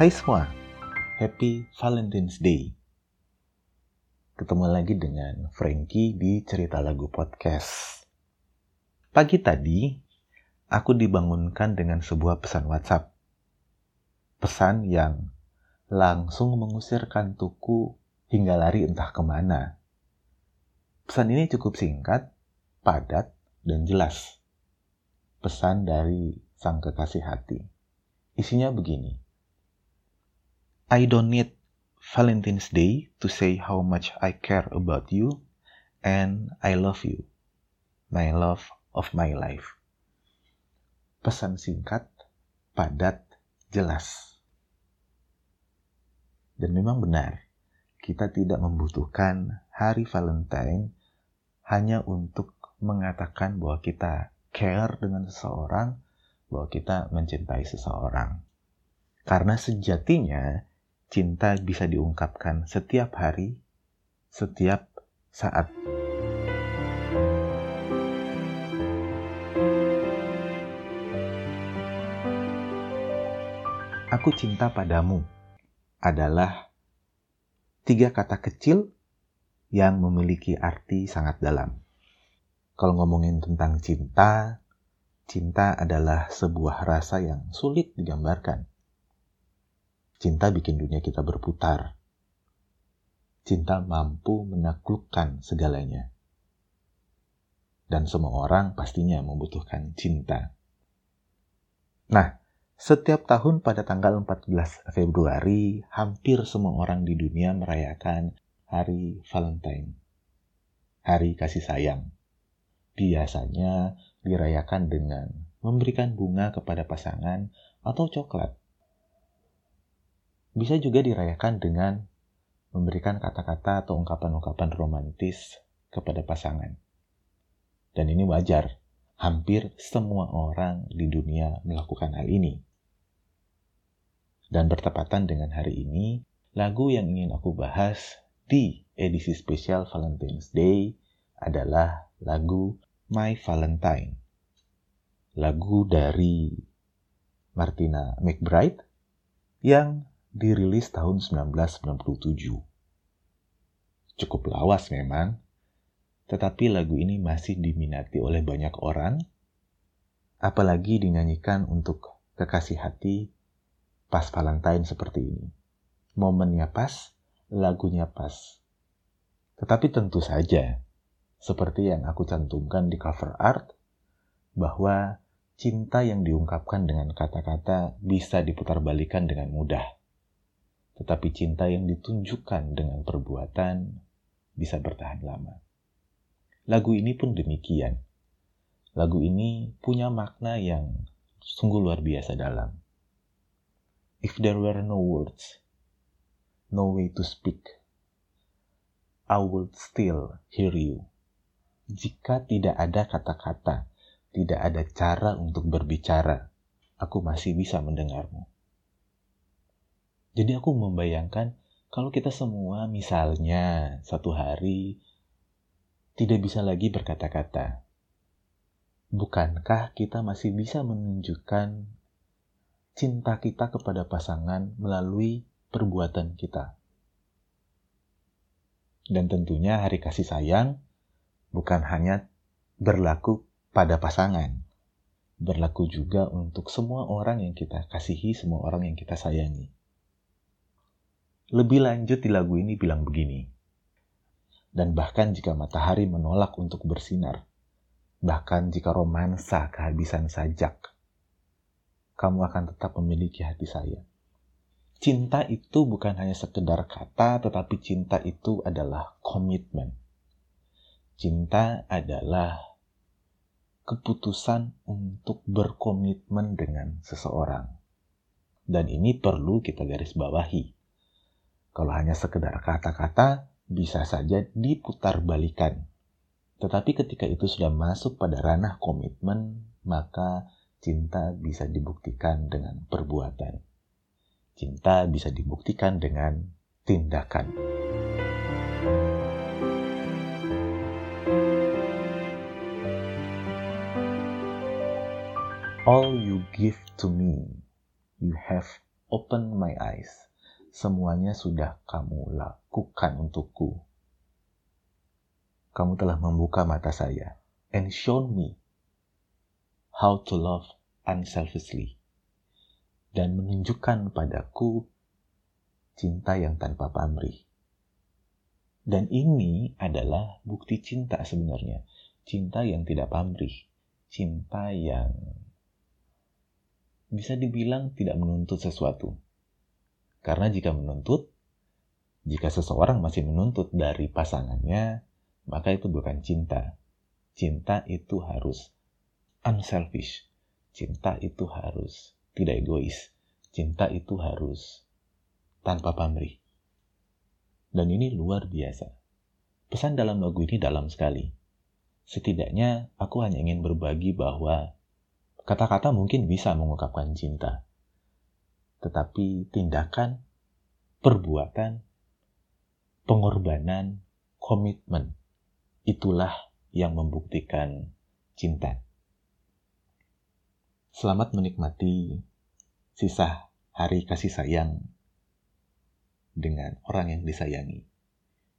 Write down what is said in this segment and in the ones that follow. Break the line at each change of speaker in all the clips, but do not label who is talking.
Hai semua, Happy Valentine's Day. Ketemu lagi dengan Frankie di Cerita Lagu Podcast. Pagi tadi, aku dibangunkan dengan sebuah pesan WhatsApp. Pesan yang langsung mengusir kantuku hingga lari entah ke mana. Pesan ini cukup singkat, padat, dan jelas. Pesan dari sang kekasih hati. Isinya begini. I don't need Valentine's Day to say how much I care about you and I love you. My love of my life. Pesan singkat, padat, jelas. Dan memang benar, kita tidak membutuhkan hari Valentine hanya untuk mengatakan bahwa kita care dengan seseorang, bahwa kita mencintai seseorang. Karena sejatinya cinta bisa diungkapkan setiap hari, setiap saat. Aku cinta padamu adalah tiga kata kecil yang memiliki arti sangat dalam. Kalau ngomongin tentang cinta, cinta adalah sebuah rasa yang sulit digambarkan Cinta bikin dunia kita berputar. Cinta mampu menaklukkan segalanya. Dan semua orang pastinya membutuhkan cinta. Nah, setiap tahun pada tanggal 14 Februari, hampir semua orang di dunia merayakan Hari Valentine. Hari kasih sayang. Biasanya dirayakan dengan memberikan bunga kepada pasangan atau coklat bisa juga dirayakan dengan memberikan kata-kata atau ungkapan-ungkapan romantis kepada pasangan. Dan ini wajar, hampir semua orang di dunia melakukan hal ini. Dan bertepatan dengan hari ini, lagu yang ingin aku bahas di edisi spesial Valentine's Day adalah lagu My Valentine. Lagu dari Martina McBride yang dirilis tahun 1997. Cukup lawas memang, tetapi lagu ini masih diminati oleh banyak orang, apalagi dinyanyikan untuk kekasih hati pas Valentine seperti ini. Momennya pas, lagunya pas. Tetapi tentu saja, seperti yang aku cantumkan di cover art, bahwa cinta yang diungkapkan dengan kata-kata bisa diputarбalikan dengan mudah tetapi cinta yang ditunjukkan dengan perbuatan bisa bertahan lama. Lagu ini pun demikian. Lagu ini punya makna yang sungguh luar biasa dalam. If there were no words, no way to speak, I would still hear you. Jika tidak ada kata-kata, tidak ada cara untuk berbicara, aku masih bisa mendengarmu. Jadi aku membayangkan kalau kita semua misalnya satu hari tidak bisa lagi berkata-kata. Bukankah kita masih bisa menunjukkan cinta kita kepada pasangan melalui perbuatan kita? Dan tentunya hari kasih sayang bukan hanya berlaku pada pasangan, berlaku juga untuk semua orang yang kita kasihi, semua orang yang kita sayangi. Lebih lanjut di lagu ini bilang begini. Dan bahkan jika matahari menolak untuk bersinar, bahkan jika romansa kehabisan sajak, kamu akan tetap memiliki hati saya. Cinta itu bukan hanya sekedar kata, tetapi cinta itu adalah komitmen. Cinta adalah keputusan untuk berkomitmen dengan seseorang. Dan ini perlu kita garis bawahi kalau hanya sekedar kata-kata, bisa saja diputar balikan. Tetapi ketika itu sudah masuk pada ranah komitmen, maka cinta bisa dibuktikan dengan perbuatan. Cinta bisa dibuktikan dengan tindakan. All you give to me, you have open my eyes. Semuanya sudah kamu lakukan untukku. Kamu telah membuka mata saya and shown me how to love unselfishly dan menunjukkan padaku cinta yang tanpa pamrih. Dan ini adalah bukti cinta sebenarnya. Cinta yang tidak pamrih. Cinta yang bisa dibilang tidak menuntut sesuatu. Karena jika menuntut, jika seseorang masih menuntut dari pasangannya, maka itu bukan cinta. Cinta itu harus unselfish. Cinta itu harus tidak egois. Cinta itu harus tanpa pamrih. Dan ini luar biasa. Pesan dalam lagu ini dalam sekali. Setidaknya aku hanya ingin berbagi bahwa Kata-kata mungkin bisa mengungkapkan cinta, tetapi tindakan, perbuatan, pengorbanan, komitmen itulah yang membuktikan cinta. Selamat menikmati sisa hari kasih sayang dengan orang yang disayangi.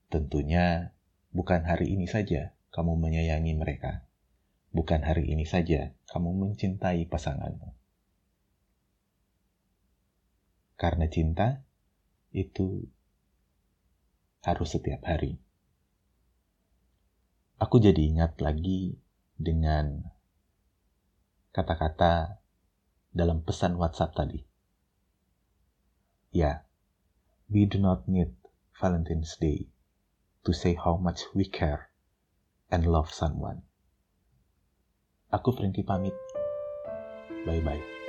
Tentunya bukan hari ini saja kamu menyayangi mereka Bukan hari ini saja kamu mencintai pasanganmu. Karena cinta itu harus setiap hari. Aku jadi ingat lagi dengan kata-kata dalam pesan WhatsApp tadi. Ya, we do not need Valentine's Day to say how much we care and love someone. Aku Frankie pamit. Bye-bye.